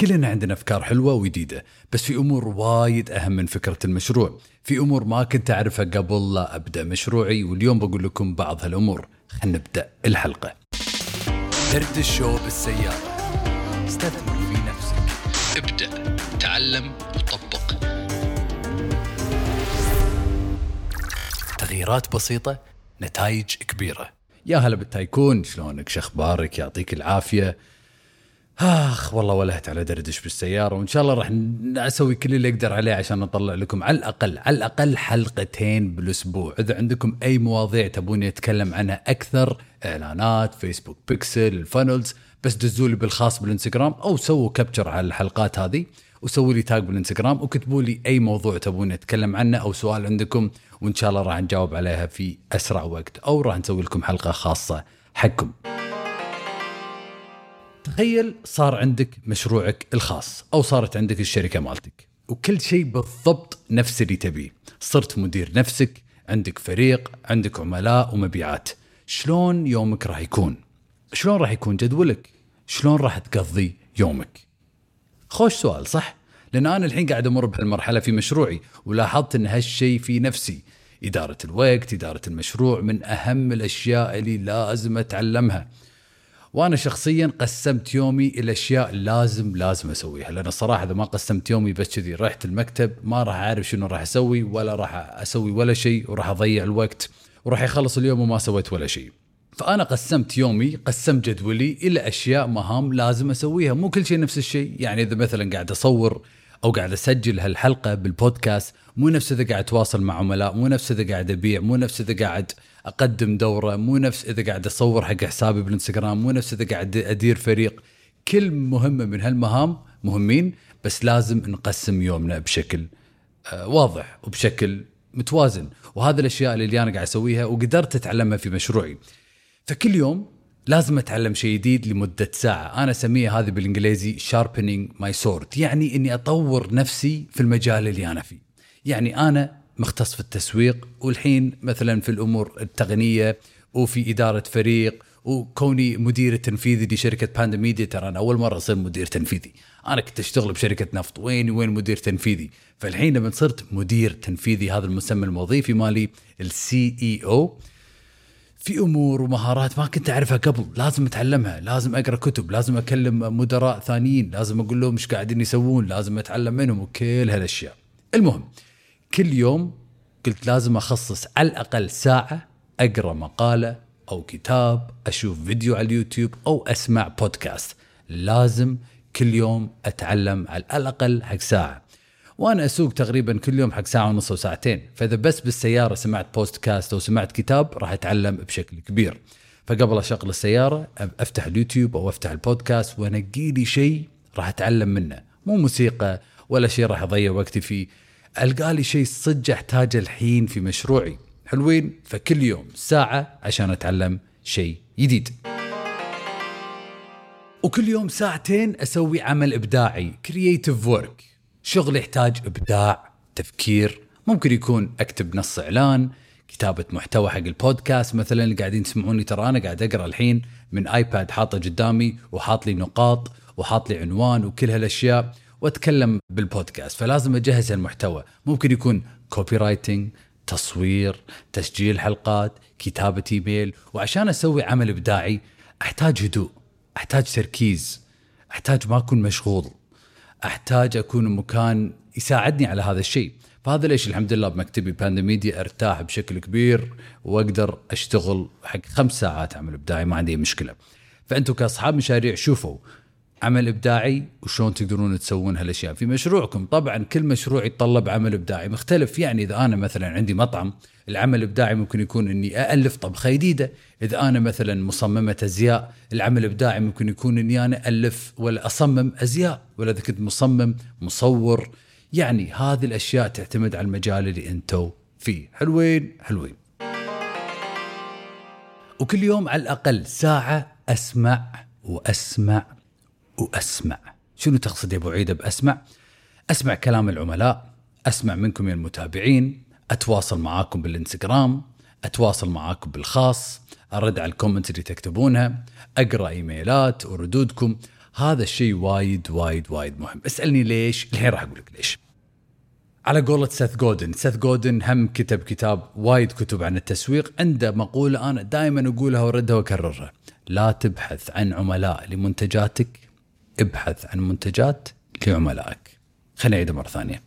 كلنا عندنا أفكار حلوة وجديدة بس في أمور وايد أهم من فكرة المشروع. في أمور ما كنت أعرفها قبل لا أبدأ مشروعي واليوم بقول لكم بعض هالأمور. خلينا نبدأ الحلقة. درد الشو بالسيارة. استثمر في نفسك. ابدأ. تعلم وطبق. تغييرات بسيطة نتائج كبيرة. يا هلا بالتايكون. شلونك؟ شخبارك؟ يعطيك العافية. آخ والله ولهت على دردش بالسيارة وإن شاء الله راح أسوي كل اللي أقدر عليه عشان أطلع لكم على الأقل على الأقل حلقتين بالأسبوع إذا عندكم أي مواضيع تبوني اتكلم عنها أكثر إعلانات فيسبوك pixel ال funnels بس دزوا لي بالخاص بالإنستغرام أو سووا capture على الحلقات هذه وسووا لي tag بالإنستغرام وكتبوا لي أي موضوع تبوني اتكلم عنه أو سؤال عندكم وإن شاء الله راح نجاوب عليها في أسرع وقت أو راح نسوي لكم حلقة خاصة حقكم. تخيل صار عندك مشروعك الخاص أو صارت عندك الشركة مالتك. وكل شيء بالضبط نفس اللي تبيه. صرت مدير نفسك عندك فريق عندك عملاء ومبيعات. شلون يومك راح يكون؟ شلون راح يكون جدولك؟ شلون راح تقضي يومك؟ خوش سؤال صح؟ لأن أنا الحين قاعد أمر بهالمرحلة في مشروعي ولاحظت إن هالشيء في نفسي. إدارة الوقت إدارة المشروع من أهم الأشياء اللي لازم أتعلمها. وأنا شخصيا قسمت يومي إلى أشياء لازم لازم أسويها لأن الصراحة إذا ما قسمت يومي بس كذي رحت المكتب ما راح أعرف شنو راح أسوي ولا راح أسوي ولا شيء وراح أضيع الوقت وراح يخلص اليوم وما سويت ولا شيء. فأنا قسمت يومي قسمت جدولي إلى أشياء مهام لازم أسويها مو كل شيء نفس الشيء. يعني إذا مثلا قاعد أصور أو قاعد أسجل هالحلقة بالبودكاست مو نفس إذا قاعد أتواصل مع عملاء مو نفس إذا قاعد أبيع مو نفس إذا قاعد أقدم دورة مو نفس إذا قاعد أصور حق حسابي بالإنستغرام مو نفس إذا قاعد أدير فريق. كل مهمة من هالمهام مهمين بس لازم نقسم يومنا بشكل آه، واضح وبشكل متوازن. وهذا الأشياء اللي أنا قاعد أسويها وقدرت أتعلمها في مشروعي. فكل يوم لازم أتعلم شيء جديد لمدة ساعة. أنا أسميها هذه بالإنجليزي sharpening my sword. يعني إني أطور نفسي في المجال اللي أنا فيه. يعني أنا مختص في التسويق والحين مثلا في الأمور التقنية وفي إدارة فريق وكوني مدير التنفيذي لشركة باندا ميديا ترى أنا أول مرة أصير مدير تنفيذي. أنا كنت أشتغل بشركة نفط. وين وين مدير تنفيذي؟ فالحين لما صرت مدير تنفيذي هذا المسمى الوظيفي مالي ال CEO في أمور ومهارات ما كنت أعرفها قبل لازم أتعلمها لازم أقرأ كتب لازم أكلم مدراء ثانيين لازم أقول لهم إيش قاعدين يسوون لازم أتعلم منهم وكل هالأشياء. المهم كل يوم قلت لازم أخصص على الأقل ساعة أقرأ مقالة أو كتاب أشوف فيديو على اليوتيوب أو أسمع بودكاست لازم كل يوم أتعلم على الأقل حق ساعة. وأنا أسوق تقريبا كل يوم حق ساعة ونص أو ساعتين. فإذا بس بالسيارة سمعت بودكاست أو سمعت كتاب راح أتعلم بشكل كبير. فقبل أشغل السيارة أفتح اليوتيوب أو أفتح البودكاست وأنقي لي شيء راح أتعلم منه. مو موسيقى ولا شيء راح أضيع وقتي فيه. ألقى لي شيء صدق أحتاجه الحين في مشروعي. حلوين؟ فكل يوم ساعة عشان أتعلم شيء جديد. وكل يوم ساعتين أسوي عمل إبداعي creative work شغل يحتاج إبداع تفكير. ممكن يكون أكتب نص إعلان كتابة محتوى حق البودكاست مثلا اللي قاعدين تسمعوني ترى أنا قاعد أقرأ الحين من iPad حاطه قدامي وحاط لي نقاط وحاط لي عنوان وكل هالأشياء. واتكلم بالبودكاست فلازم أجهز المحتوى. ممكن يكون copywriting تصوير تسجيل حلقات كتابة ايميل وعشان أسوي عمل إبداعي أحتاج هدوء أحتاج تركيز أحتاج ما أكون مشغول أحتاج أكون مكان يساعدني على هذا الشيء. فهذا ليش الحمد لله بمكتبي Panda Media أرتاح بشكل كبير وأقدر أشتغل حق خمس ساعات عمل إبداعي ما عندي مشكلة. فأنتم كأصحاب مشاريع شوفوا عمل إبداعي وشلون تقدرون تسوون هالأشياء. في مشروعكم طبعا كل مشروع يتطلب عمل إبداعي. مختلف يعني إذا أنا مثلا عندي مطعم العمل الابداعي ممكن يكون إني الف طبخة جديدة. إذا أنا مثلا مصممة أزياء العمل الابداعي ممكن يكون إني أنا ألف ولا أصمم أزياء ولا إذا كنت مصمم مصور. يعني هذه الأشياء تعتمد على المجال اللي أنتم فيه. حلوين حلوين. وكل يوم على الأقل ساعة أسمع وأسمع وأسمع. شنو تقصد يا أبو عيده بأسمع؟ أسمع كلام العملاء أسمع منكم يا المتابعين أتواصل معاكم بالإنستغرام أتواصل معاكم بالخاص أرد على ال comment اللي تكتبونها أقرأ إيميلات وردودكم. هذا الشيء وايد وايد وايد مهم. اسألني ليش؟ الحين راح أقول لك ليش. على قولة سيث جودن. سيث جودن هم كتب كتاب وايد كتب عن التسويق. عنده مقولة أنا دائما أقولها وأردها وأكررها. لا تبحث عن عملاء لمنتجاتك ابحث عن منتجات لعملائك. خليني أعيدها مرة ثانية.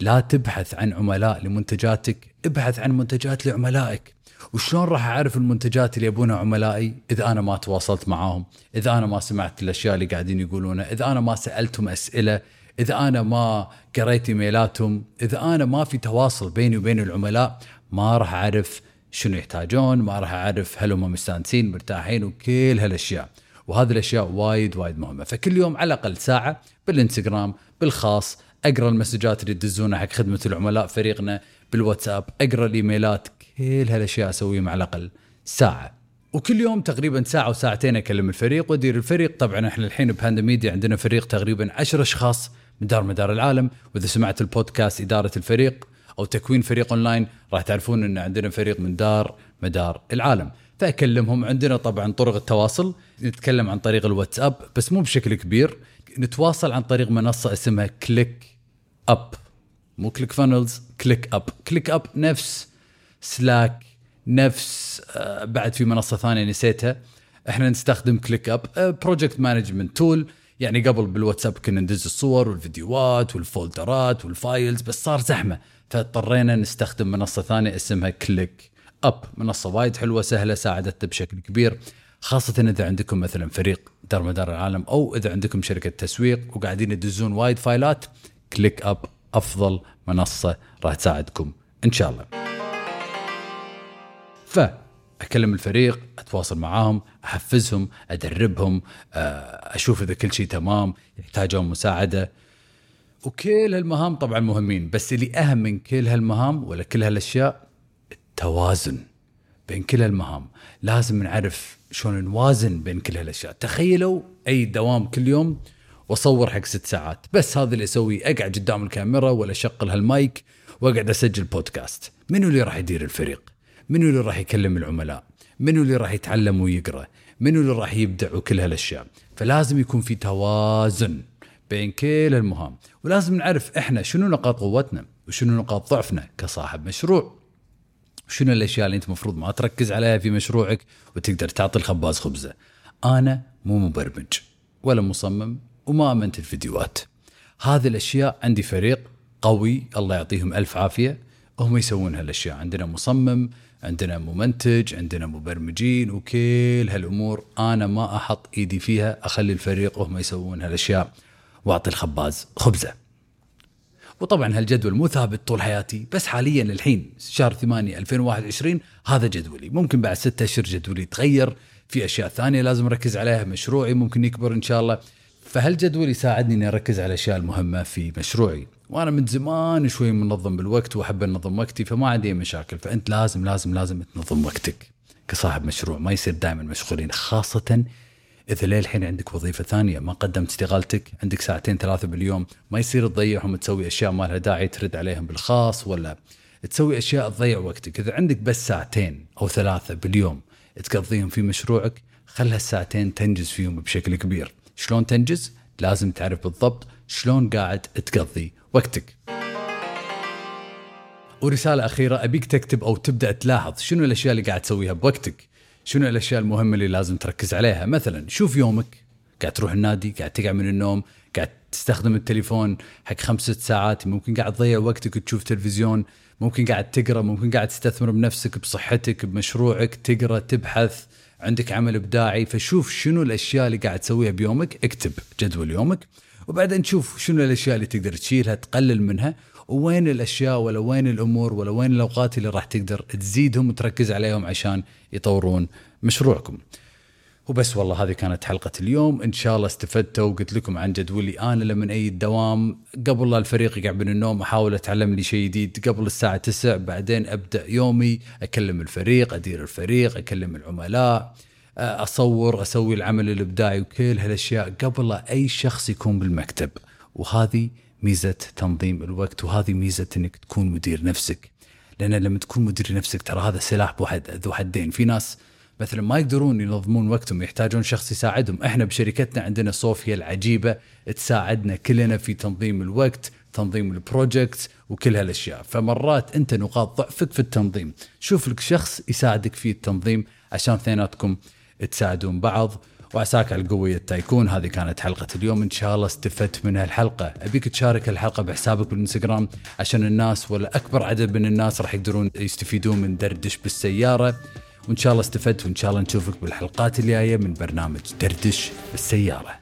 لا تبحث عن عملاء لمنتجاتك ابحث عن منتجات لعملائك. وشلون راح أعرف المنتجات اللي يبونها عملائي؟ إذا أنا ما تواصلت معاهم إذا أنا ما سمعت الأشياء اللي قاعدين يقولونها إذا أنا ما سألتهم أسئلة إذا أنا ما قريت إيميلاتهم إذا أنا ما في تواصل بيني وبين العملاء ما راح أعرف شنو يحتاجون ما راح أعرف هل هم مستانسين مرتاحين وكل هالأشياء. وهذه الأشياء وايد وايد مهمة. فكل يوم على الأقل ساعة بالإنستغرام بالخاص أقرأ المسجات اللي تدزونها حق خدمة العملاء فريقنا بالواتساب أقرأ الإيميلات كل هالأشياء أسويهم على الأقل ساعة. وكل يوم تقريبا ساعة وساعتين أكلم الفريق وأدير الفريق. طبعا إحنا الحين بهاندا ميديا عندنا فريق تقريبا عشر أشخاص من دار مدار العالم. وإذا سمعت البودكاست إدارة الفريق أو تكوين فريق أونلاين راح تعرفون أن عندنا فريق من دار مدار العالم. فأكلمهم. عندنا طبعا طرق التواصل نتكلم عن طريق الواتساب بس مو بشكل كبير. نتواصل عن طريق منصة اسمها كليك أب. مو كليك فانلز كليك أب. كليك أب نفس سلاك نفس آه، بعد في منصة ثانية نسيتها. إحنا نستخدم ClickUp project management tool يعني قبل بالواتساب كنا ندز الصور والفيديوهات والفولدرات وال files بس صار زحمة فاضطرينا نستخدم منصة ثانية اسمها ClickUp منصة وايد حلوة سهلة ساعدتنا بشكل كبير خاصة إذا عندكم مثلا فريق دار مدار العالم أو إذا عندكم شركة تسويق وقاعدين تدزون وايد فايلات ClickUp أفضل منصة راح تساعدكم إن شاء الله. فاكلم الفريق أتواصل معاهم أحفزهم أدربهم آه، أشوف إذا كل شيء تمام يحتاجون مساعدة. وكل هالمهام طبعا مهمين بس اللي أهم من كل هالمهام ولا كل هالأشياء التوازن بين كل هالمهام. لازم نعرف شلون نوازن بين كل هالأشياء. تخيلوا أي دوام كل يوم وأصور حق ست ساعات. بس هذا اللي أسويه أقعد قدام الكاميرا ولا أشغل هالمايك وأقعد أسجل بودكاست. منو اللي راح يدير الفريق؟ منو اللي راح يكلم العملاء؟ منو اللي راح يتعلم ويقرأ؟ منو اللي راح يبدع وكل هالأشياء؟ فلازم يكون في توازن بين كل المهام. ولازم نعرف إحنا شنو نقاط قوتنا وشنو نقاط ضعفنا كصاحب مشروع. شنو الأشياء اللي أنت المفروض ما تركز عليها في مشروعك وتقدر تعطي الخباز خبزة؟ أنا مو مبرمج ولا مصمم وما أمنت الفيديوهات. هذه الأشياء عندي فريق قوي الله يعطيهم ألف عافية. هم يسوون هالأشياء. عندنا مصمم عندنا ممنتج عندنا مبرمجين وكل هالأمور أنا ما أحط إيدي فيها أخلي الفريق وهم يسوون هالأشياء. وأعطي الخباز خبزة. وطبعا هالجدول مو ثابت طول حياتي بس حاليا الحين شهر 8 2021 هذا جدولي. ممكن بعد ستة أشهر جدولي يتغير في أشياء ثانية لازم أركز عليها مشروعي ممكن يكبر إن شاء الله. فهالجدول يساعدني إني أركز على الأشياء المهمة في مشروعي. وأنا من زمان شوي منظم بالوقت وأحب أنظم وقتي فما عندي مشاكل. فأنت لازم لازم لازم تنظم وقتك كصاحب مشروع. ما يصير دائما مشغولين خاصة إذا للحين عندك وظيفة ثانية ما قدمت استقالتك عندك ساعتين ثلاثة باليوم ما يصير تضيعهم تسوي أشياء ما لها داعي ترد عليهم بالخاص ولا تسوي أشياء تضيع وقتك. إذا عندك بس ساعتين أو ثلاثة باليوم تقضيهم في مشروعك خلها الساعتين تنجز فيهم بشكل كبير. شلون تنجز؟ لازم تعرف بالضبط شلون قاعد تقضي وقتك. ورسالة أخيرة أبيك تكتب أو تبدأ تلاحظ شنو الأشياء اللي قاعد تسويها بوقتك؟ شنو الأشياء المهمة اللي لازم تركز عليها؟ مثلا شوف يومك. قاعد تروح النادي قاعد تقع من النوم قاعد تستخدم التليفون حق خمس ست ساعات ممكن قاعد تضيع وقتك تشوف تلفزيون ممكن قاعد تقرأ ممكن قاعد تستثمر بنفسك بصحتك بمشروعك تقرأ تبحث عندك عمل إبداعي. فشوف شنو الأشياء اللي قاعد تسويها بيومك. اكتب جدول يومك. وبعدين تشوف شنو الأشياء اللي تقدر تشيلها تقلل منها. وين الأشياء ولا وين الأمور ولا وين الأوقات اللي راح تقدر تزيدهم وتركز عليهم عشان يطورون مشروعكم. وبس والله هذه كانت حلقة اليوم. إن شاء الله استفدتوا وقلت لكم عن جدولي. أنا لما أي الدوام قبل لا الفريق يقع من النوم أحاول أتعلم لي شيء جديد. قبل الساعة 9 بعدين أبدأ يومي أكلم الفريق أدير الفريق أكلم العملاء. أصور أسوي العمل الإبداعي وكل هالأشياء قبل أي شخص يكون بالمكتب. وهذه ميزة تنظيم الوقت وهذه ميزة إنك تكون مدير نفسك. لأن لما تكون مدير نفسك ترى هذا سلاح بواحد ذو حدين. في ناس مثلا ما يقدرون ينظمون وقتهم يحتاجون شخص يساعدهم. إحنا بشركتنا عندنا صوفيا العجيبة تساعدنا كلنا في تنظيم الوقت تنظيم البروجكت وكل هالأشياء. فمرات أنت نقاط ضعفك في التنظيم. شوف لك شخص يساعدك في التنظيم عشان اثنيناتكم تساعدون بعض. وعساك على القوية التايكون. هذه كانت حلقة اليوم. إن شاء الله استفدت من هالحلقة أبيك تشارك الحلقة بحسابك بالإنستغرام عشان الناس ولا أكبر عدد من الناس راح يقدرون يستفيدون من دردش بالسيارة. وإن شاء الله استفدت. وإن شاء الله نشوفك بالحلقات الجاية من برنامج دردش بالسيارة.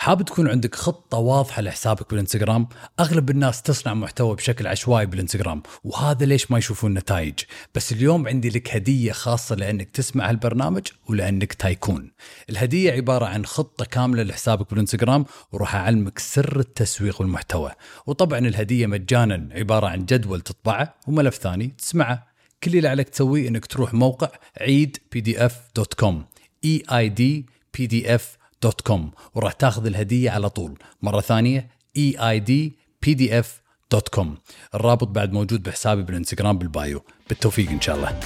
حاب تكون عندك خطة واضحة لحسابك بالإنستغرام؟ أغلب الناس تصنع محتوى بشكل عشوائي بالإنستغرام وهذا ليش ما يشوفون نتائج. بس اليوم عندي لك هدية خاصة لأنك تسمع هالبرنامج ولأنك tycoon. الهدية عبارة عن خطة كاملة لحسابك بالإنستغرام وراح أعلمك سر التسويق والمحتوى. وطبعا الهدية مجانا عبارة عن جدول تطبعه وملف ثاني تسمعه. كل اللي عليك تسويه إنك تروح موقع عيد PDF dot com E I D PDF dot com وراح تاخذ الهدية على طول. مرة ثانية E I D PDF dot com الرابط بعد موجود بحسابي بالانستغرام بال bio. بالتوفيق إن شاء الله.